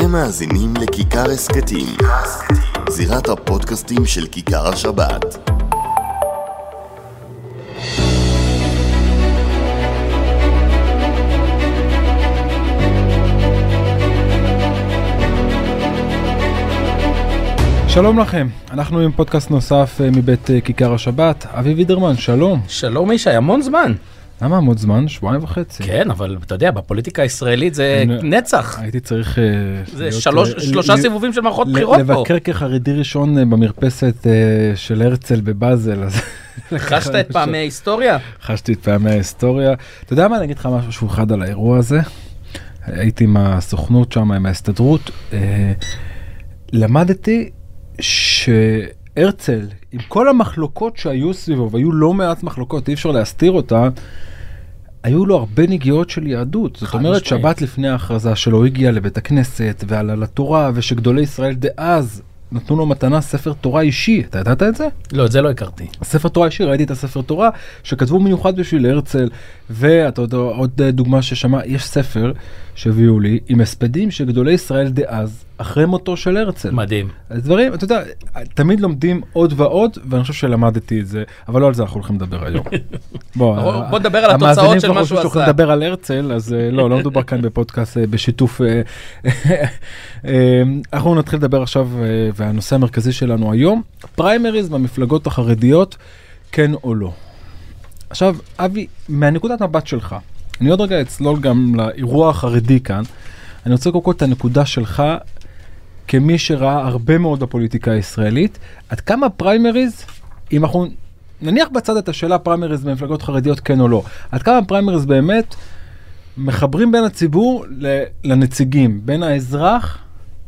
אתם מאזינים לכיכר הסכתים, זירת הפודקאסטים של כיכר השבת. שלום לכם, אנחנו עם פודקאסט נוסף אה, מבית אה, כיכר השבת. אבי וידרמן, שלום. שלום ישי, המון זמן. למה המון זמן? שבועיים וחצי. כן, אבל אתה יודע, בפוליטיקה הישראלית זה נצח. הייתי צריך... אה, זה אה, שלושה סיבובים של מערכות בחירות פה. לבקר כחרדי ראשון אה, במרפסת של הרצל בבאזל. אז- חשת את פעמי ההיסטוריה? חשתי את פעמי ההיסטוריה. אתה יודע מה, אני אגיד לך משהו אחד על האירוע הזה. הייתי עם הסוכנות שם, עם ההסתדרות. למדתי שהרצל, עם כל המחלוקות שהיו סביבו, והיו לא מעט מחלוקות, אי אפשר להסתיר אותה, היו לו הרבה נגיעות של יהדות. זאת אומרת, משמעית. שבת לפני ההכרזה שלו הגיע לבית הכנסת ועלה לתורה, ושגדולי ישראל דאז נתנו לו מתנה ספר תורה אישי. אתה ידעת את זה? לא, את זה לא הכרתי. ספר תורה אישי, ראיתי את הספר תורה שכתבו במיוחד בשביל הרצל, ואתה יודע, עוד דוגמה ששמע, יש ספר שהביאו לי עם הספדים של גדולי ישראל דאז, אחרי מותו של הרצל. מדהים. דברים, אתה יודע, תמיד לומדים עוד ועוד, ואני חושב שלמדתי את זה, אבל לא על זה אנחנו הולכים לדבר היום. בוא, בוא- נדבר על התוצאות המאזינים של מה חושבים שהוא עשה. לדבר על הרצל, אז אה, לא, לא מדובר כאן בפודקאסט אה, בשיתוף. אה, אנחנו נתחיל לדבר עכשיו, והנושא המרכזי שלנו היום, פריימריז במפלגות החרדיות, כן או לא. עכשיו, אבי, מהנקודת מבט שלך, אני עוד רגע אצלול גם לאירוע החרדי כאן, אני רוצה קודם כל את הנקודה שלך כמי שראה הרבה מאוד בפוליטיקה הישראלית, עד כמה פריימריז, אם אנחנו נניח בצד את השאלה פריימריז במפלגות חרדיות כן או לא, עד כמה פריימריז באמת מחברים בין הציבור לנציגים, בין האזרח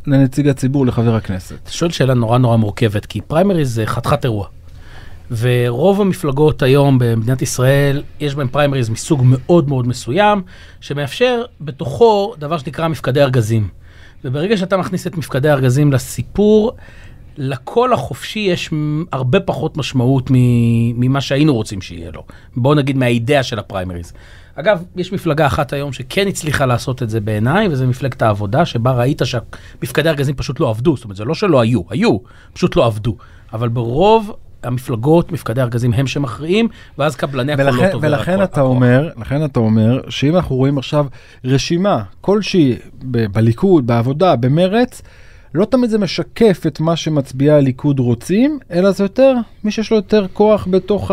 לנציג הציבור, לחבר הכנסת. אתה שואל שאלה נורא נורא מורכבת, כי פריימריז זה חתיכת אירוע. ורוב המפלגות היום במדינת ישראל, יש בהן פריימריז מסוג מאוד מאוד מסוים, שמאפשר בתוכו דבר שנקרא מפקדי ארגזים. וברגע שאתה מכניס את מפקדי הארגזים לסיפור, לקול החופשי יש הרבה פחות משמעות ממה שהיינו רוצים שיהיה לו. בואו נגיד מהאידאה של הפריימריז. אגב, יש מפלגה אחת היום שכן הצליחה לעשות את זה בעיניי, וזה מפלגת העבודה, שבה ראית שמפקדי הארגזים פשוט לא עבדו. זאת אומרת, זה לא שלא היו, היו, פשוט לא עבדו. אבל ברוב המפלגות, מפקדי הארגזים הם שמכריעים, ואז קבלני הקולות ולכן, עובר ולכן הכוח. אתה אומר, לכן אתה אומר, שאם אנחנו רואים עכשיו רשימה כלשהי ב- בליכוד, בעבודה, במרץ, לא תמיד זה משקף את מה שמצביעי הליכוד רוצים, אלא זה יותר מי שיש לו יותר כוח בתוך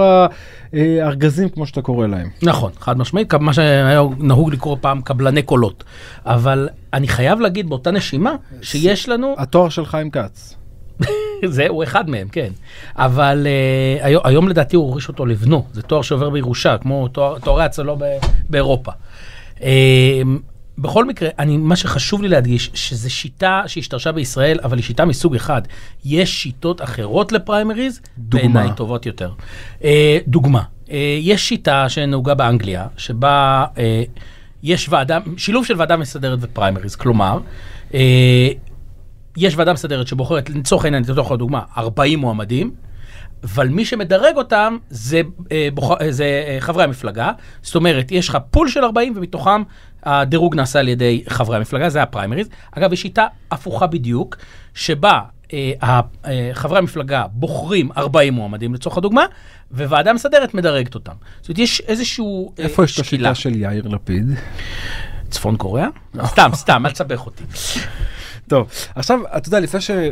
הארגזים, כמו שאתה קורא להם. נכון, חד משמעית, מה שהיה נהוג לקרוא פעם קבלני קולות. אבל אני חייב להגיד באותה נשימה, שיש לנו... התואר של חיים כץ. זה, הוא אחד מהם, כן. אבל uh, היום, היום לדעתי הוא הוריש אותו לבנו, זה תואר שעובר בירושה, כמו תואר, תוארי הצלו ב, באירופה. Uh, בכל מקרה, אני, מה שחשוב לי להדגיש, שזו שיטה שהשתרשה בישראל, אבל היא שיטה מסוג אחד. יש שיטות אחרות לפריימריז. בעיניי טובות יותר. Uh, דוגמה, uh, יש שיטה שנהוגה באנגליה, שבה uh, יש ועדה, שילוב של ועדה מסדרת ופריימריז, כלומר, uh, יש ועדה מסדרת שבוחרת, לצורך העניין, אני אתן לך דוגמה, 40 מועמדים, אבל מי שמדרג אותם זה, אה, בוח... אה, זה אה, חברי המפלגה. זאת אומרת, יש לך פול של 40 ומתוכם הדירוג נעשה על ידי חברי המפלגה, זה הפריימריז. אגב, יש שיטה הפוכה בדיוק, שבה אה, אה, חברי המפלגה בוחרים 40 מועמדים לצורך הדוגמה, וועדה מסדרת מדרגת אותם. זאת אומרת, יש איזשהו אה, איפה יש את שקילה. השיטה של יאיר לפיד? צפון קוריאה? סתם, סתם, אל תסבך אותי. טוב, עכשיו, אתה יודע, לפני ש... אה,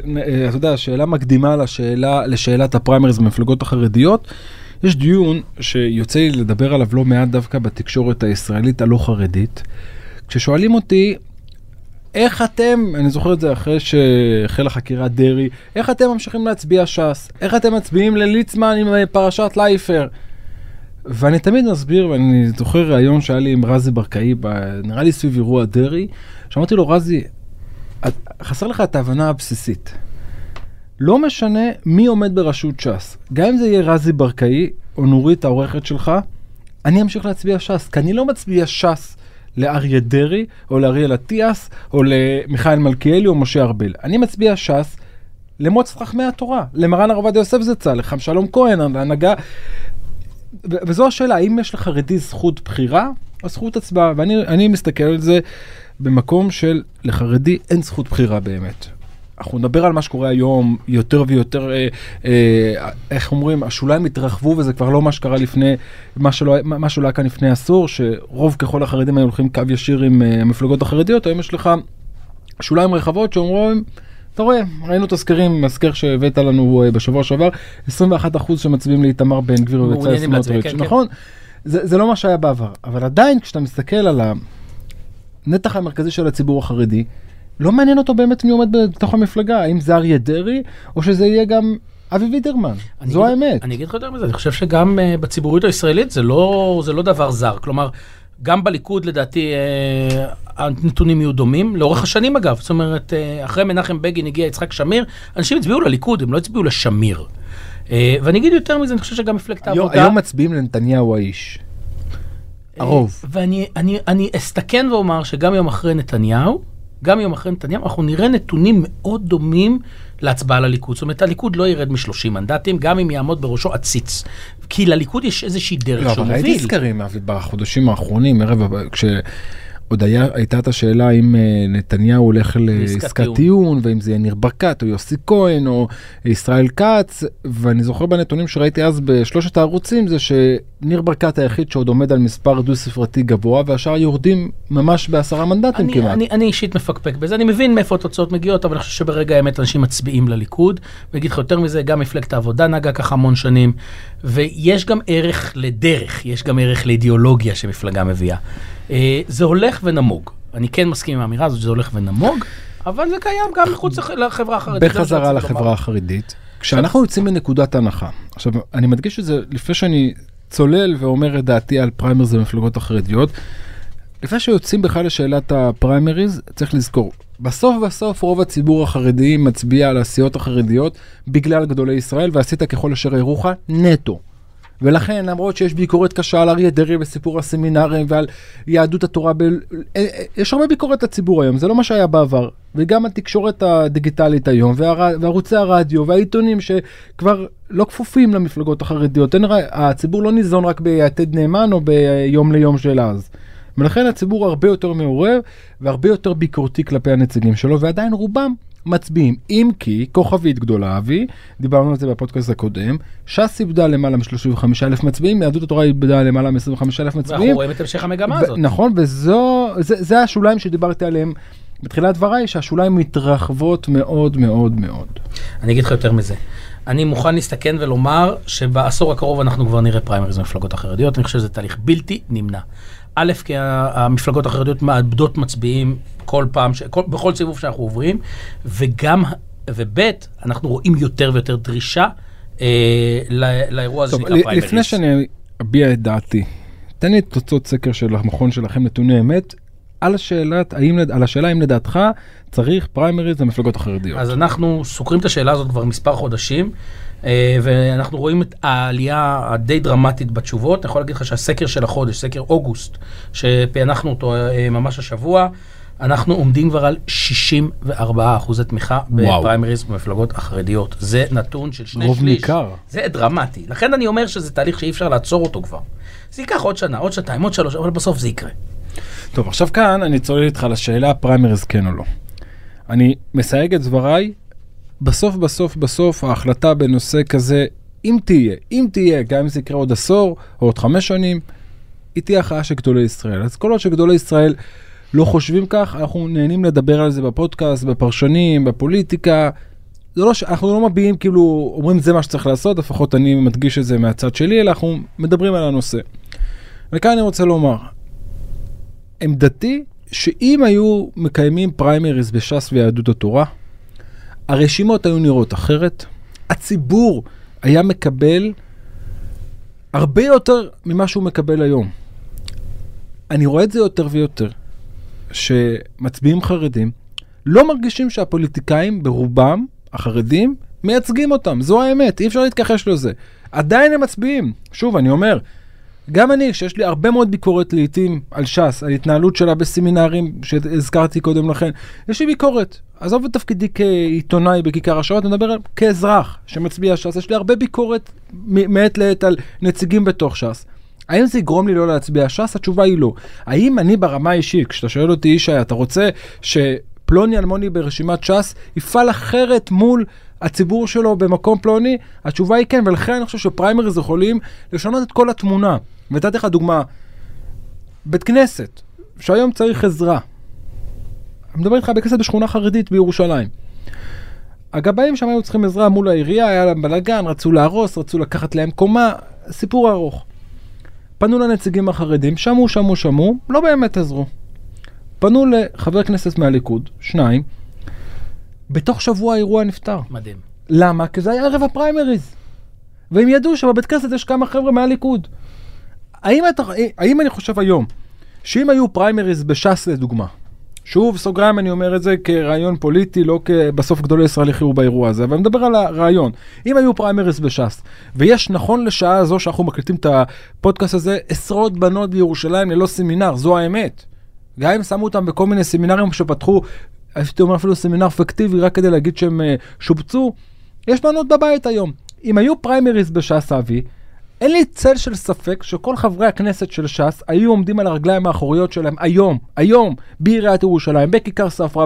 אתה יודע, שאלה מקדימה לשאלה, לשאלת הפריימריז במפלגות החרדיות, יש דיון שיוצא לי לדבר עליו לא מעט דווקא בתקשורת הישראלית הלא חרדית. כששואלים אותי, איך אתם, אני זוכר את זה אחרי שהחלה חקירת דרעי, איך אתם ממשיכים להצביע ש"ס? איך אתם מצביעים לליצמן עם אה, פרשת לייפר? ואני תמיד מסביר, ואני זוכר ראיון שהיה לי עם רזי ברקאי, נראה לי סביב אירוע דרעי, שאמרתי לו, רזי, חסר לך את ההבנה הבסיסית. לא משנה מי עומד בראשות ש"ס, גם אם זה יהיה רזי ברקאי או נורית העורכת שלך, אני אמשיך להצביע ש"ס, כי אני לא מצביע ש"ס לאריה דרעי או לאריאל אטיאס או למיכאל מלכיאלי או משה ארבל. אני מצביע ש"ס למועצת חכמי התורה, למרן הרב עובדיה יוסף זצ"ל, לחם שלום כהן, להנהגה. ו- וזו השאלה, האם יש לחרדי זכות בחירה או זכות הצבעה? ואני אני מסתכל על זה במקום של לחרדי אין זכות בחירה באמת. אנחנו נדבר על מה שקורה היום יותר ויותר, אה, אה, איך אומרים, השוליים התרחבו וזה כבר לא מה שקרה לפני, מה שלא, מה שלא היה כאן לפני עשור, שרוב ככל החרדים היו הולכים קו ישיר עם אה, המפלגות החרדיות, היום יש לך שוליים רחבות שאומרים, אתה רואה, ראינו את הסקרים, הסקר שהבאת לנו אה, בשבוע שעבר, 21% שמצביעים לאיתמר בן גביר ובצלאל סמוטריץ', כן, כן. נכון? זה, זה לא מה שהיה בעבר, אבל עדיין כשאתה מסתכל על הנתח המרכזי של הציבור החרדי, לא מעניין אותו באמת מי עומד בתוך המפלגה, האם זה אריה דרעי, או שזה יהיה גם אבי וידרמן, זו אגיד- האמת. אני אגיד לך יותר מזה, אני חושב שגם uh, בציבוריות הישראלית זה לא, זה לא דבר זר. כלומר, גם בליכוד לדעתי uh, הנתונים יהיו דומים, לאורך השנים אגב. זאת אומרת, uh, אחרי מנחם בגין הגיע יצחק שמיר, אנשים הצביעו לליכוד, הם לא הצביעו לשמיר. ואני אגיד יותר מזה, אני חושב שגם מפלגת העבודה... היום מצביעים לנתניהו האיש. הרוב. אה, ואני אני, אני אסתכן ואומר שגם יום אחרי נתניהו, גם יום אחרי נתניהו, אנחנו נראה נתונים מאוד דומים להצבעה לליכוד. זאת אומרת, הליכוד לא ירד מ-30 מנדטים, גם אם יעמוד בראשו עציץ. כי לליכוד יש איזושהי דרך לא, שהוא אבל ראיתי מוביל. סקרים אבי, בחודשים האחרונים, ערב, הבא, כשעוד היה, הייתה את השאלה אם אה, נתניהו הולך לעסקת טיעון. ואם זה יהיה ניר ברקת, או יוסי כהן, או ישראל כץ, ואני זוכר בנתונים שראיתי אז בשלושת הערוצים, זה שניר ברקת היחיד שעוד עומד על מספר דו-ספרתי גבוה, והשאר יורדים ממש בעשרה מנדטים אני, כמעט. אני, אני אישית מפקפק בזה, אני מבין מאיפה התוצאות מגיעות, אבל אני חושב שברגע האמת אנשים מצביעים לליכוד. ואני אגיד לך יותר מזה, גם מפלגת העבודה נהגה ככה המון שנים, ויש גם ערך לדרך, יש גם ערך לאידיאולוגיה שמפלגה מביאה. אה, זה הולך ונמוג. אני כן מסכים עם האמירה הזאת שזה הולך ונמוג, אבל זה קיים גם מחוץ לח- לחברה החרדית. מה בחזרה לחברה. החרדית, כשאנחנו יוצאים מנקודת הנחה, עכשיו אני מדגיש את זה לפני שאני צולל ואומר את דעתי על פריימריז במפלגות החרדיות, לפני שיוצאים בכלל לשאלת הפריימריז, צריך לזכור, בסוף בסוף רוב הציבור החרדי מצביע על הסיעות החרדיות בגלל גדולי ישראל, ועשית ככל אשר ירוך נטו. ולכן למרות שיש ביקורת קשה על אריה דרעי וסיפור הסמינרים ועל יהדות התורה, ב... אה, אה, יש הרבה ביקורת לציבור היום, זה לא מה שהיה בעבר. וגם התקשורת הדיגיטלית היום, והר... וערוצי הרדיו והעיתונים שכבר לא כפופים למפלגות החרדיות. אין... הציבור לא ניזון רק ביתד נאמן או ביום ליום של אז. ולכן הציבור הרבה יותר מעורב והרבה יותר ביקורתי כלפי הנציגים שלו, ועדיין רובם מצביעים. אם כי, כוכבית גדולה, אבי, דיברנו על זה בפודקאסט הקודם, ש"ס איבדה למעלה מ-35 אלף מצביעים, יהדות התורה איבדה למעלה מ-25 אלף ואנחנו מצביעים. רואים את המשך המגמה הזאת. נכון, וזו, זה, זה השוליים שדיברתי עליהם בתחילת דבריי, שהשוליים מתרחבות מאוד מאוד מאוד. אני אגיד לך יותר מזה. אני מוכן להסתכן ולומר שבעשור הקרוב אנחנו כבר נראה פריימריז במפלגות החרדיות, אני חושב שזה תהליך בלתי נמנע. א', כי המפלגות החרדיות מאבדות מצביעים כל פעם, ש... כל... בכל סיבוב שאנחנו עוברים, וגם, וב', אנחנו רואים יותר ויותר דרישה אה, לא... לאירוע הזה שנקרא פריימריז. לפני שאני אביע את דעתי, תן לי את תוצאות סקר של המכון שלכם, נתוני אמת, על, השאלת, האם, על השאלה אם לדעתך צריך פריימריז למפלגות החרדיות. אז אנחנו סוקרים את השאלה הזאת כבר מספר חודשים, ואנחנו רואים את העלייה הדי דרמטית בתשובות. אני יכול להגיד לך שהסקר של החודש, סקר אוגוסט, שפענחנו אותו אה, ממש השבוע, אנחנו עומדים כבר על 64 אחוזי תמיכה. בפריימריז במפלגות החרדיות. זה נתון של שני רוב שליש. ניכר. זה דרמטי. לכן אני אומר שזה תהליך שאי אפשר לעצור אותו כבר. זה ייקח עוד שנה, עוד שנתיים, עוד שלוש, אבל בסוף זה יקרה. טוב, עכשיו כאן אני צולל איתך לשאלה פריימריז כן או לא. אני מסייג את דבריי, בסוף בסוף בסוף ההחלטה בנושא כזה, אם תהיה, אם תהיה, גם אם זה יקרה עוד עשור או עוד חמש שנים, היא תהיה הכרעה של גדולי ישראל. אז כל עוד שגדולי ישראל לא חושבים כך, אנחנו נהנים לדבר על זה בפודקאסט, בפרשנים, בפוליטיקה. זה לא ש... אנחנו לא מביעים כאילו, אומרים זה מה שצריך לעשות, לפחות אני מדגיש את זה מהצד שלי, אלא אנחנו מדברים על הנושא. וכאן אני רוצה לומר, עמדתי שאם היו מקיימים פריימריז בש"ס ויהדות התורה, הרשימות היו נראות אחרת, הציבור היה מקבל הרבה יותר ממה שהוא מקבל היום. אני רואה את זה יותר ויותר, שמצביעים חרדים לא מרגישים שהפוליטיקאים ברובם, החרדים, מייצגים אותם, זו האמת, אי אפשר להתכחש לזה. עדיין הם מצביעים. שוב, אני אומר, גם אני, שיש לי הרבה מאוד ביקורת לעיתים על ש"ס, על התנהלות שלה בסמינרים שהזכרתי קודם לכן, יש לי ביקורת. עזוב את תפקידי כעיתונאי בכיכר השעות, אני מדבר כאזרח שמצביע ש"ס, יש לי הרבה ביקורת מעת לעת על נציגים בתוך ש"ס. האם זה יגרום לי לא להצביע ש"ס? התשובה היא לא. האם אני ברמה האישית, כשאתה שואל אותי ישי, אתה רוצה שפלוני אלמוני ברשימת ש"ס יפעל אחרת מול הציבור שלו במקום פלוני? התשובה היא כן, ולכן אני חושב שפריימריז יכולים לשנות את כל התמונה. ונתתי לך דוגמה, בית כנסת, שהיום צריך עזרה. אני מדבר איתך בית כנסת בשכונה חרדית בירושלים. הגבאים שם היו צריכים עזרה מול העירייה, היה להם בלאגן, רצו להרוס, רצו לקחת להם קומה, סיפור ארוך. פנו לנציגים החרדים, שמעו, שמעו, שמעו, לא באמת עזרו. פנו לחבר כנסת מהליכוד, שניים, בתוך שבוע האירוע נפתר. מדהים. למה? כי זה היה ערב הפריימריז. והם ידעו שבבית כנסת יש כמה חבר'ה מהליכוד. האם, אתה, האם אני חושב היום, שאם היו פריימריז בש"ס לדוגמה, שוב, סוגריים אני אומר את זה כרעיון פוליטי, לא, כי בסוף גדולי ישראל יכריעו באירוע הזה, אבל אני מדבר על הרעיון. אם היו פריימריז בש"ס, ויש נכון לשעה הזו שאנחנו מקליטים את הפודקאסט הזה, עשרות בנות בירושלים ללא סמינר, זו האמת. גם אם שמו אותם בכל מיני סמינרים שפתחו, הייתי אומר אפילו סמינר פיקטיבי רק כדי להגיד שהם uh, שובצו, יש בנות בבית היום. אם היו פריימריז בש"ס אבי, אין לי צל של ספק שכל חברי הכנסת של ש"ס היו עומדים על הרגליים האחוריות שלהם היום, היום, בעיריית ירושלים, בכיכר ספרא,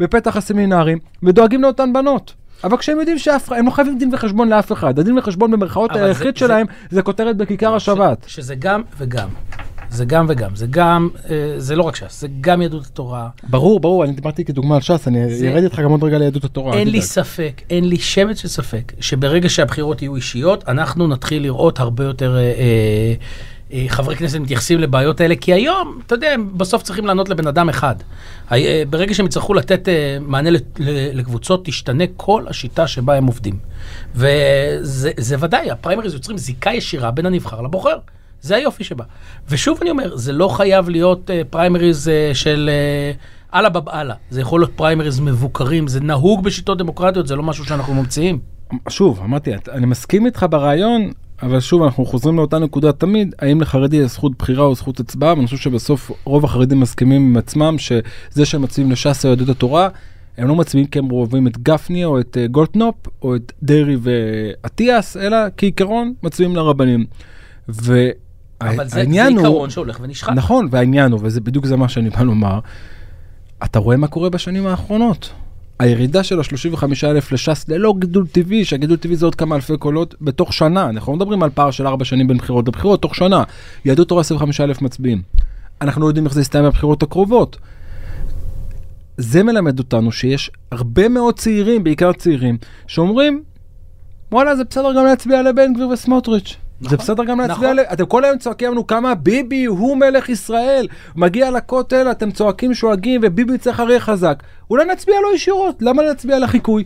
בפתח הסמינרים, ודואגים לאותן בנות. אבל כשהם יודעים שהם לא חייבים דין וחשבון לאף אחד, הדין וחשבון במרכאות היחיד שלהם זה, זה כותרת בכיכר השבת. שזה גם וגם. זה גם וגם, זה גם, אה, זה לא רק ש"ס, זה גם יהדות התורה. ברור, ברור, אני דיברתי כדוגמה על ש"ס, אני ארד איתך גם עוד רגע ליהדות התורה. אין לי ספק, אין לי שמץ של ספק, שברגע שהבחירות יהיו אישיות, אנחנו נתחיל לראות הרבה יותר... אה, אה, חברי כנסת מתייחסים לבעיות האלה, כי היום, אתה יודע, בסוף צריכים לענות לבן אדם אחד. ברגע שהם יצטרכו לתת מענה לקבוצות, תשתנה כל השיטה שבה הם עובדים. וזה ודאי, הפריימריז יוצרים זיקה ישירה בין הנבחר לבוחר. זה היופי שבה. ושוב אני אומר, זה לא חייב להיות אה, פריימריז אה, של uh, אללה באב אללה. זה יכול להיות פריימריז מבוקרים, זה נהוג בשיטות דמוקרטיות, זה לא משהו שאנחנו ממציאים. שוב, אמרתי, אני מסכים איתך ברעיון, אבל שוב, אנחנו חוזרים לאותה נקודה תמיד, האם לחרדי יש זכות בחירה או זכות הצבעה, ואני חושב שבסוף רוב החרדים מסכימים עם עצמם שזה שהם מצביעים לש"ס או יהדות התורה, הם לא מצביעים כי הם אוהבים את גפני או את גולדקנופ או את דרעי ואטיאס, אלא כעיקרון מצביעים לרבנים. ו... אבל זה, זה עיקרון שהולך ונשחק. נכון, והעניין הוא, וזה בדיוק זה מה שאני בא לומר, אתה רואה מה קורה בשנים האחרונות. הירידה של ה-35 אלף לש"ס ללא גידול טבעי, שהגידול טבעי זה עוד כמה אלפי קולות, בתוך שנה, אנחנו לא מדברים על פער של 4 שנים בין בחירות לבחירות, תוך שנה. יהדות תורה 25 אלף מצביעים. אנחנו לא יודעים איך זה יסתיים בבחירות הקרובות. זה מלמד אותנו שיש הרבה מאוד צעירים, בעיקר צעירים, שאומרים, וואלה, זה בסדר גם להצביע לבן גביר וסמוטריץ'. נכון, זה בסדר גם להצביע, נכון. אתם כל היום צועקים לנו כמה ביבי הוא מלך ישראל, מגיע לכותל, אתם צועקים שואגים וביבי צריך אריה חזק. אולי נצביע לו ישירות, למה להצביע לחיקוי?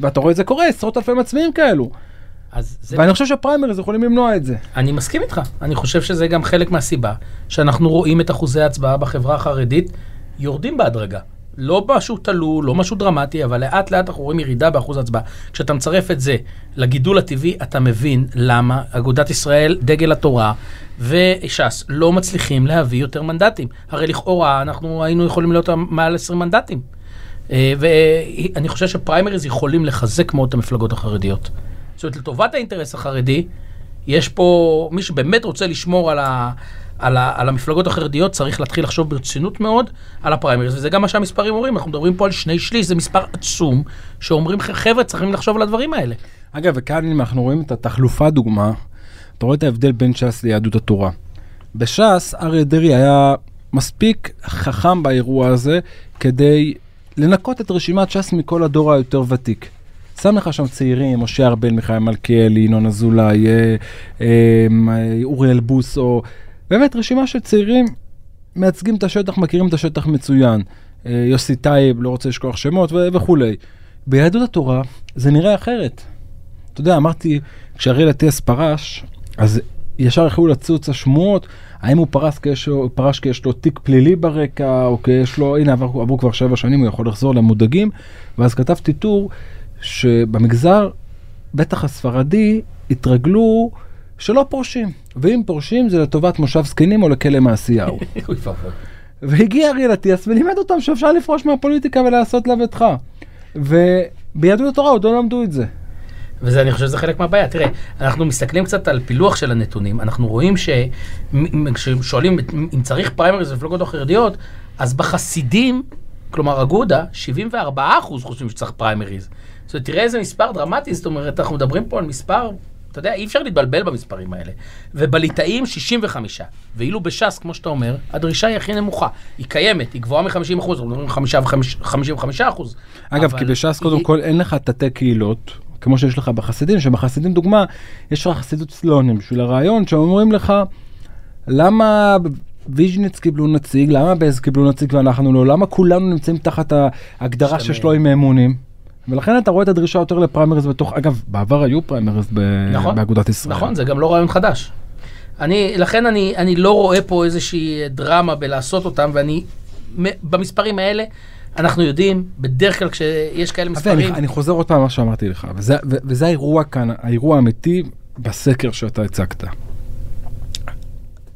ואתה רואה את זה קורה, עשרות אלפי מצביעים כאלו. ואני חושב שפריימריז יכולים למנוע את זה. אני מסכים איתך, אני חושב שזה גם חלק מהסיבה שאנחנו רואים את אחוזי ההצבעה בחברה החרדית יורדים בהדרגה. לא משהו תלול, לא משהו דרמטי, אבל לאט לאט אנחנו רואים ירידה באחוז ההצבעה. כשאתה מצרף את זה לגידול הטבעי, אתה מבין למה אגודת ישראל, דגל התורה וש"ס לא מצליחים להביא יותר מנדטים. הרי לכאורה אנחנו היינו יכולים להיות מעל 20 מנדטים. אה, ואני חושב שפריימריז יכולים לחזק מאוד את המפלגות החרדיות. זאת אומרת, לטובת האינטרס החרדי, יש פה מי שבאמת רוצה לשמור על ה... על, ה, על המפלגות החרדיות צריך להתחיל לחשוב ברצינות מאוד על הפריימריז, וזה גם מה שהמספרים אומרים, אנחנו מדברים פה על שני שליש, זה מספר עצום, שאומרים חבר'ה צריכים לחשוב על הדברים האלה. אגב, וכאן אם אנחנו רואים את התחלופה דוגמה, אתה רואה את ההבדל בין ש"ס ליהדות התורה. בש"ס אריה דרעי היה מספיק חכם באירוע הזה כדי לנקות את רשימת ש"ס מכל הדור היותר ותיק. שם לך שם צעירים, משה ארבל, מיכאל מלכיאלי, ינון אזולאי, אה, אה, אה, אוריאל בוסו, באמת רשימה של צעירים מייצגים את השטח, מכירים את השטח מצוין. אה, יוסי טייב, לא רוצה לשכוח שמות ו- וכולי. ביהדות התורה זה נראה אחרת. אתה יודע, אמרתי, כשאריאל אטיאס פרש, אז ישר יכלו לצוץ השמועות, האם הוא פרש כי, יש פרש כי יש לו תיק פלילי ברקע, או כי יש לו, הנה עברו, עברו כבר שבע שנים, הוא יכול לחזור למודאגים, ואז כתבתי טור שבמגזר, בטח הספרדי, התרגלו שלא פורשים, ואם פורשים זה לטובת מושב זקנים או לכלא מעשיהו. והגיע אריאל אטיאס ולימד אותם שאפשר לפרוש מהפוליטיקה ולעשות לביתך. וביהדות התורה עוד לא למדו את זה. ואני חושב שזה חלק מהבעיה. תראה, אנחנו מסתכלים קצת על פילוח של הנתונים, אנחנו רואים שכששואלים אם צריך פריימריז במפלגות החרדיות, אז בחסידים, כלומר אגודה, 74 אחוז חושבים שצריך פריימריז. זאת אומרת, תראה איזה מספר דרמטי, זאת אומרת, אנחנו מדברים פה על מספר, אתה יודע, אי אפשר להתבלבל במספרים האלה. ובליטאים 65, ואילו בש"ס, כמו שאתה אומר, הדרישה היא הכי נמוכה. היא קיימת, היא גבוהה מ-50 אחוז, אנחנו מדברים 55 אחוז. אגב, כי בש"ס קודם כל אין לך תתי קהילות. כמו שיש לך בחסידים, שבחסידים דוגמה, יש לך חסידות סלונים בשביל הרעיון, שאומרים לך, למה ויז'ניץ קיבלו נציג, למה בז קיבלו נציג ואנחנו לא, למה כולנו נמצאים תחת ההגדרה שיש לו עם האמונים? ולכן אתה רואה את הדרישה יותר לפריימריז בתוך, אגב, בעבר היו פריימריז ב... נכון, באגודת ישראל. נכון, זה גם לא רעיון חדש. אני, לכן אני, אני לא רואה פה איזושהי דרמה בלעשות אותם, ואני, במספרים האלה, אנחנו יודעים, בדרך כלל כשיש כאלה מספרים... אני, אני חוזר עוד פעם מה שאמרתי לך, וזה, וזה האירוע כאן, האירוע האמיתי בסקר שאתה הצגת.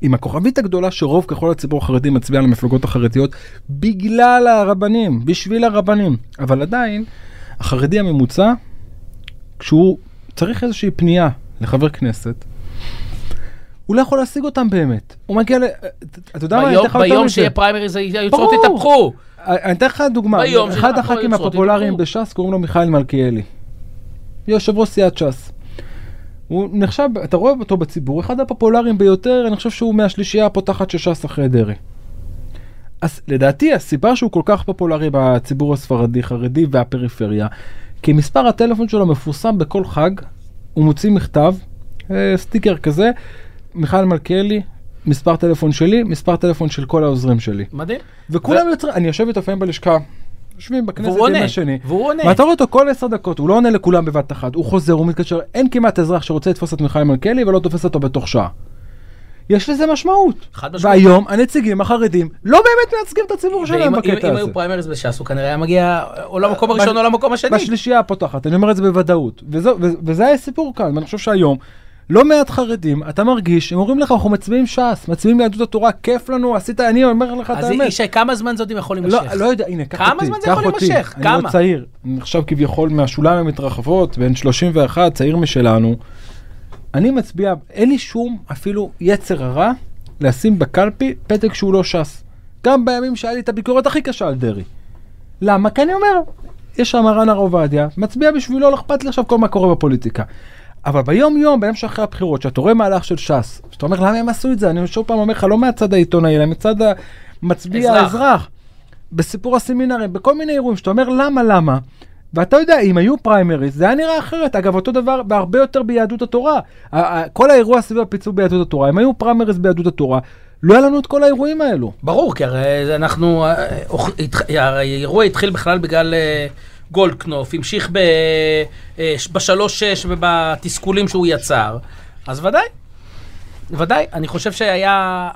עם הכוכבית הגדולה שרוב ככל הציבור החרדי מצביע למפלגות החרדיות בגלל הרבנים, בשביל הרבנים. אבל עדיין, החרדי הממוצע, כשהוא צריך איזושהי פנייה לחבר כנסת, הוא לא יכול להשיג אותם באמת. הוא מגיע ל... אתה יודע מה, אני אתן לך יותר מזה. ביום שיהיה פריימריז היוצרות יתהפכו. אני אתן לך דוגמה, אחד הח"כים הפופולריים בש"ס קוראים לו מיכאל מלכיאלי. יושב ראש סיעת ש"ס. הוא נחשב, אתה רואה אותו בציבור, אחד הפופולריים ביותר, אני חושב שהוא מהשלישייה הפותחת של ש"ס אחרי דרעי. אז לדעתי הסיבה שהוא כל כך פופולרי בציבור הספרדי, חרדי והפריפריה, כי מספר הטלפון שלו מפורסם בכל חג, הוא מוציא מכתב, אה, סטיקר כזה, מיכאל מלכיאלי, מספר טלפון שלי, מספר טלפון של כל העוזרים שלי. מדהים. וכולם ו... יוצרים, אני יושב איתו לפעמים בלשכה, יושבים בכנסת עם השני. והוא עונה. ואתה רואה אותו כל עשר דקות, הוא לא עונה לכולם בבת אחת, הוא חוזר, הוא מתקשר, אין כמעט אזרח שרוצה לתפוס את מיכאל מלכיאלי ולא תופס אותו בתוך שעה. יש לזה משמעות. חד משמעות. והיום הנציגים החרדים לא באמת מייצגים את הציבור שלהם בקטע הזה. אם היו פריימריז בש"ס, הוא כנראה היה מגיע או למקום הראשון או למקום השני. בשלישייה הפותחת, אני אומר את זה בוודאות. וזה היה סיפור כאן, ואני חושב שהיום לא מעט חרדים, אתה מרגיש, הם אומרים לך, אנחנו מצביעים ש"ס, מצביעים ליהדות התורה, כיף לנו, עשית, אני אומר לך את האמת. אז ישי, כמה זמן זאת יכול לא, להימשך? לא, לא יודע, הנה, קח אותי, כמה זמן זה יכול להימשך? כמה? אני לא צעיר, אני עכשיו כביכול מהשוליים המתרחבות, בן 31, צעיר משלנו. אני מצביע, אין לי שום אפילו יצר הרע לשים בקלפי פתק שהוא לא ש"ס. גם בימים שהיה לי את הביקורת הכי קשה על דרעי. למה? כי אני אומר, יש שם מרן הר עובדיה, מצביע בשבילו, לא אכפת לי עכשיו כל מה קורה בפוליטיקה. אבל ביום יום, ביום שאחרי הבחירות, שאתה רואה מהלך של ש"ס, שאתה אומר למה הם עשו את זה, אני שוב פעם אומר לך, לא מהצד העיתונאי, אלא מצד המצביע האזרח. בסיפור הסמינרים, בכל מיני אירועים, שאתה אומר למה, למה, ואתה יודע, אם היו פריימריז, זה היה נראה אחרת. אגב, אותו דבר, והרבה יותר ביהדות התורה. כל האירוע סביב הפיצול ביהדות התורה, אם היו פריימריז ביהדות התורה, לא היה לנו את כל האירועים האלו. ברור, כי הרי אנחנו, אה, האירוע התחיל בכלל בגלל אה, גולדקנופ, המשיך אה, בשלוש-שש ובתסכולים שהוא יצר, אז ודאי, ודאי. אני חושב שהיה,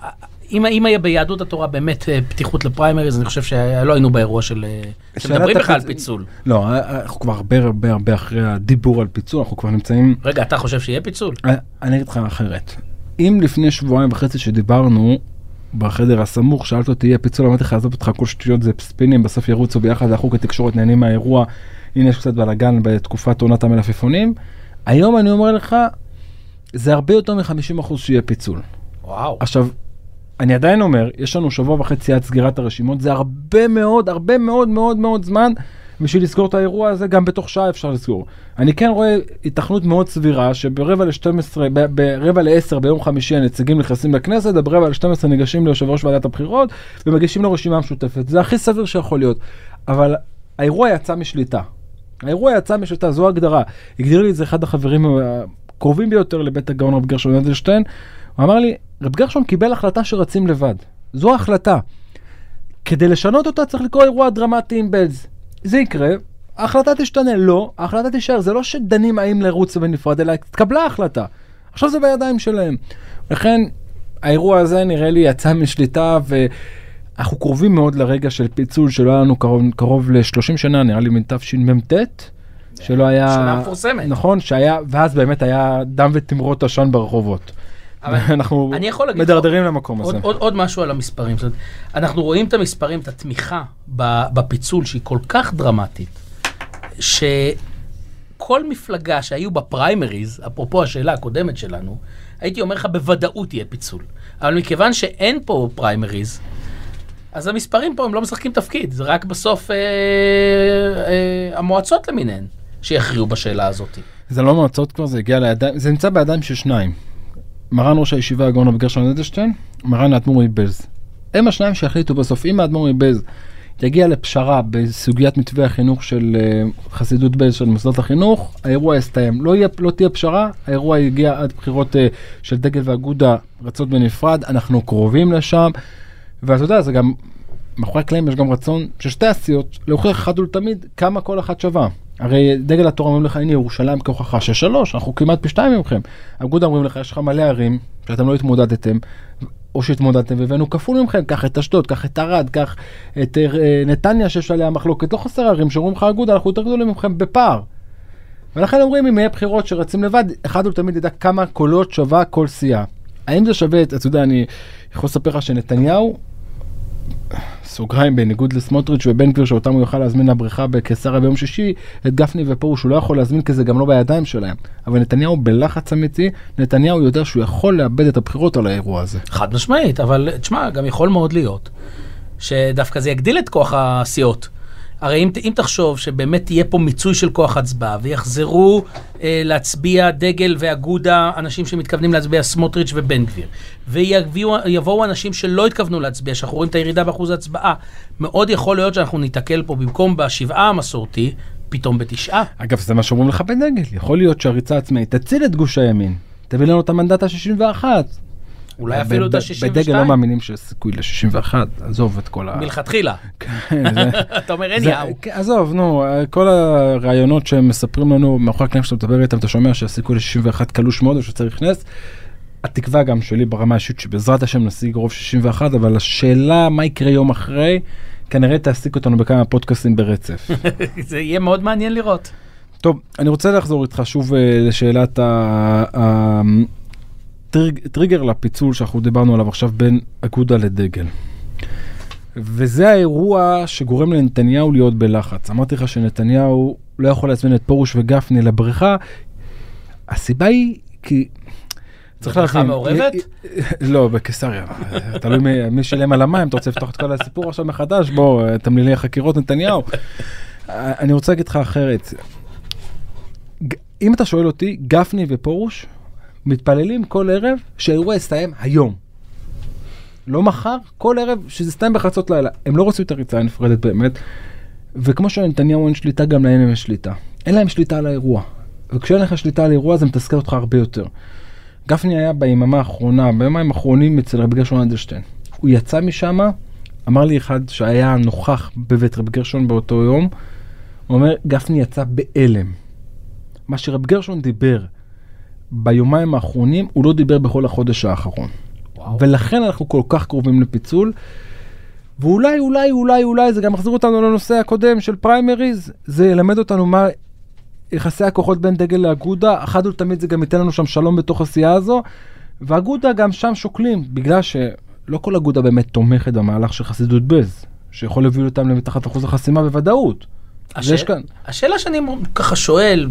אם, אם היה ביהדות התורה באמת אה, פתיחות לפריימריז, אני חושב שלא היינו באירוע של... אה, שמדברים בכלל על פיצול. לא, אנחנו כבר הרבה הרבה הרבה אחרי הדיבור על פיצול, אנחנו כבר נמצאים... רגע, אתה חושב שיהיה פיצול? אני אגיד לך אחרת. אם לפני שבועיים וחצי שדיברנו, בחדר הסמוך, שאלת אותי, יהיה פיצול, אמרתי לך, עזוב אותך, כל שטויות זה ספינים, בסוף ירוצו ביחד, אנחנו כתקשורת נהנים מהאירוע, הנה יש קצת בלאגן בתקופת עונת המלפפונים. היום אני אומר לך, זה הרבה יותר מ-50% שיהיה פיצול. וואו. עכשיו, אני עדיין אומר, יש לנו שבוע וחצי עד סגירת הרשימות, זה הרבה מאוד, הרבה מאוד מאוד מאוד זמן בשביל לסגור את האירוע הזה, גם בתוך שעה אפשר לסגור. אני כן רואה התכנות מאוד סבירה שברבע ל-12, ברבע ל-10 ביום חמישי הנציגים נכנסים לכנסת, וברבע ל-12 ניגשים ליושב ראש ועדת הבחירות ומגישים לו רשימה משותפת. זה הכי סביר שיכול להיות. אבל האירוע יצא משליטה. האירוע יצא משליטה, זו הגדרה. הגדיר לי את זה אחד החברים הקרובים ביותר לבית הגאון רב גרשון אדלשטיין. הוא אמר לי, רב גרשון קיבל החלטה שרצים לבד. זו ההחלטה. כדי לשנות אותה צריך לקרוא אירוע דרמטי עם בלז. זה יקרה, ההחלטה תשתנה. לא, ההחלטה תישאר. זה לא שדנים האם לרוץ בנפרד, אלא התקבלה ההחלטה. עכשיו זה בידיים שלהם. לכן, האירוע הזה נראה לי יצא משליטה, ואנחנו קרובים מאוד לרגע של פיצול שלא היה לנו קרוב, קרוב ל-30 שנה, נראה לי מתשמ"ט. שלא היה... שנה מפורסמת. נכון, שהיה, ואז באמת היה דם ותמרות עשן ברחובות. אנחנו מדרדרים למקום עוד, הזה. עוד, עוד משהו על המספרים. זאת אנחנו רואים את המספרים, את התמיכה בפיצול שהיא כל כך דרמטית, כל מפלגה שהיו בפריימריז, אפרופו השאלה הקודמת שלנו, הייתי אומר לך בוודאות יהיה פיצול. אבל מכיוון שאין פה פריימריז, אז המספרים פה הם לא משחקים תפקיד, זה רק בסוף אה, אה, המועצות למיניהן שיכריעו בשאלה הזאת. זה לא מועצות כבר, זה הגיע לידיים, זה נמצא בידיים של שניים. מרן ראש הישיבה הגאון רבי גרשון אדלשטיין, מרן האדמו"ר מבלז. הם השניים שהחליטו בסוף, אם האדמו"ר מבלז יגיע לפשרה בסוגיית מתווה החינוך של אה, חסידות בלז של מוסדות החינוך, האירוע יסתיים. לא, יהיה, לא תהיה פשרה, האירוע יגיע עד בחירות אה, של דגל ואגודה רצות בנפרד, אנחנו קרובים לשם. ואתה יודע, זה גם, מאחורי הקלעים יש גם רצון של שתי הסיעות להוכיח אחת ולתמיד כמה כל אחת שווה. הרי דגל התורה אומרים לך, הנה ירושלים כהוכחה של שלוש, אנחנו כמעט פי שתיים ממכם. אגודה אומרים לך, יש לך מלא ערים שאתם לא התמודדתם, או שהתמודדתם והבאנו כפול ממכם, קח את אשדוד, קח את ערד, קח את אה, נתניה שיש עליה מחלוקת, לא חסר ערים שאומרים לך אגודה, אנחנו יותר גדולים ממכם בפער. ולכן אומרים, אם יהיה בחירות שרצים לבד, אחד ולתמיד ידע כמה קולות שווה כל סיעה. האם זה שווה, אתה יודע, אני יכול לספר לך שנתניהו, סוגריים, בניגוד לסמוטריץ' ובן גביר, שאותם הוא יוכל להזמין לבריכה בקיסריה ביום שישי, את גפני ופרוש הוא לא יכול להזמין כי זה גם לא בידיים שלהם. אבל נתניהו בלחץ אמיתי, נתניהו יודע שהוא יכול לאבד את הבחירות על האירוע הזה. חד משמעית, אבל תשמע, גם יכול מאוד להיות שדווקא זה יגדיל את כוח הסיעות. הרי אם, אם תחשוב שבאמת תהיה פה מיצוי של כוח הצבעה ויחזרו אה, להצביע דגל ואגודה אנשים שמתכוונים להצביע סמוטריץ' ובן גביר ויבואו אנשים שלא התכוונו להצביע, שאנחנו רואים את הירידה באחוז ההצבעה, מאוד יכול להיות שאנחנו ניתקל פה במקום בשבעה המסורתי, פתאום בתשעה. אגב, זה מה שאומרים לך בדגל, יכול להיות שהריצה העצמאית תציל את גוש הימין, תביא לנו את המנדט ה-61. אולי אפילו את ה-62. בדגל לא מאמינים שיש סיכוי ל-61, עזוב את כל ה... מלכתחילה. כן, אתה אומר, אין יאו. כן, עזוב, נו, כל הרעיונות שהם מספרים לנו, מאחורי הקלעים שאתה מדבר איתם, אתה שומע שהסיכוי ל-61 קלוש מאוד, או שצריך נס. התקווה גם שלי ברמה האישית שבעזרת השם נשיג רוב 61, אבל השאלה מה יקרה יום אחרי, כנראה תעסיק אותנו בכמה פודקאסטים ברצף. זה יהיה מאוד מעניין לראות. טוב, אני רוצה לחזור איתך שוב אה, לשאלת הטריגר לפיצול שאנחנו דיברנו עליו עכשיו בין אגודה לדגל. וזה האירוע שגורם לנתניהו להיות בלחץ. אמרתי לך שנתניהו לא יכול להזמין את פרוש וגפני לבריכה. הסיבה היא כי... צריך בריכה להבין. מעורבת? לא, בקיסריה. תלוי מי- שילם על המים, אתה רוצה לפתוח את כל הסיפור עכשיו מחדש? בוא, תמלילי החקירות נתניהו. אני רוצה להגיד לך אחרת. אם אתה שואל אותי, גפני ופרוש מתפללים כל ערב שהאירוע יסתיים היום. לא מחר, כל ערב שזה יסתיים בחצות לילה. הם לא רוצים את הריצה הנפרדת באמת, וכמו שלנתניהו אין שליטה, גם להם יש שליטה. אין להם שליטה על האירוע. וכשאין לך שליטה על אירוע זה מתסכל אותך הרבה יותר. גפני היה ביממה האחרונה, ביומיים האחרונים אצל רבי גרשון אדלשטיין. הוא יצא משם, אמר לי אחד שהיה נוכח בבית רבי גרשון באותו יום, הוא אומר, גפני יצא בהלם. מה שרב גרשון דיבר ביומיים האחרונים, הוא לא דיבר בכל החודש האחרון. וואו. ולכן אנחנו כל כך קרובים לפיצול. ואולי, אולי, אולי, אולי זה גם מחזיר אותנו לנושא הקודם של פריימריז, זה ילמד אותנו מה יחסי הכוחות בין דגל לאגודה, אחת ולתמיד זה גם ייתן לנו שם שלום בתוך הסיעה הזו, ואגודה גם שם שוקלים, בגלל שלא כל אגודה באמת תומכת במהלך של חסידות בז, שיכול להביא אותם למתחת אחוז החסימה בוודאות. יש כאן, השאלה שאני ככה שואל,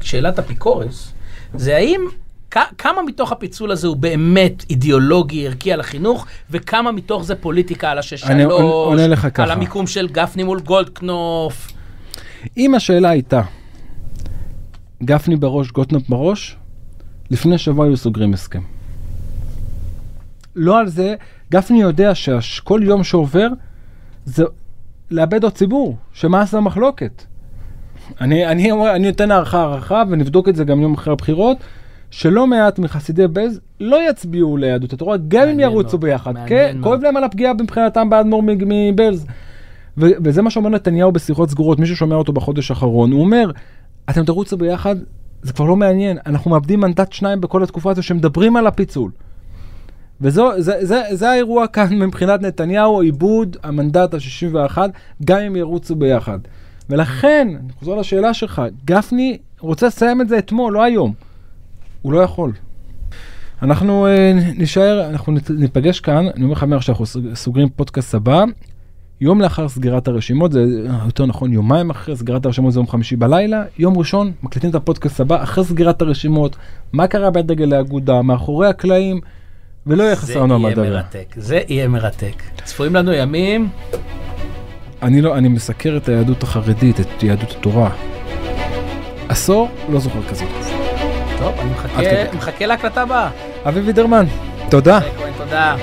שאלת אפיקורס, זה האם, כמה מתוך הפיצול הזה הוא באמת אידיאולוגי, ערכי על החינוך, וכמה מתוך זה פוליטיקה על השש שלוש, על ככה. המיקום של גפני מול גולדקנופ. אם השאלה הייתה, גפני בראש, גוטנופ בראש, לפני שבוע היו סוגרים הסכם. לא על זה, גפני יודע שכל יום שעובר זה לאבד עוד ציבור, שמה עשה המחלוקת. אני, אני, אני נותן הערכה הערכה ונבדוק את זה גם יום אחרי הבחירות, שלא מעט מחסידי בז לא יצביעו ליהדות התורה, גם אם ירוצו ביחד. כן. כואב להם על הפגיעה מבחינתם באדמו"ר מ- מבלז. ו- וזה מה שאומר נתניהו בשיחות סגורות, מי ששומע אותו בחודש האחרון, הוא אומר, אתם תרוצו ביחד, זה כבר לא מעניין, אנחנו מאבדים מנדט שניים בכל התקופה הזו שמדברים על הפיצול. וזו, זה, זה, זה האירוע כאן מבחינת נתניהו, עיבוד המנדט ה-61, גם אם ירוצו ביחד. ולכן, אני חוזר לשאלה שלך, גפני רוצה לסיים את זה אתמול, לא היום. הוא לא יכול. אנחנו uh, נשאר, אנחנו ניפגש כאן, אני אומר לך מעכשיו, אנחנו סוג- סוגרים פודקאסט הבא. יום לאחר סגירת הרשימות, זה יותר נכון יומיים אחרי סגירת הרשימות זה יום חמישי בלילה, יום ראשון מקליטים את הפודקאסט הבא אחרי סגירת הרשימות, מה קרה בדגל האגודה, מאחורי הקלעים, ולא יהיה חסר לנו מה זה יהיה. מרתק, זה יהיה מרתק. צפויים לנו ימים, אני לא, אני מסקר את היהדות החרדית, את יהדות התורה. עשור, לא זוכר כזה. טוב, אני מחכה. מחכה להקלטה הבאה. אבי וידרמן, תודה. תודה.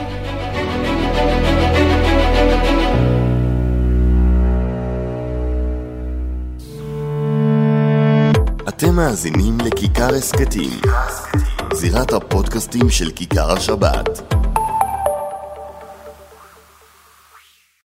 אתם מאזינים לכיכר הסכתים, זירת הפודקאסטים של כיכר השבת.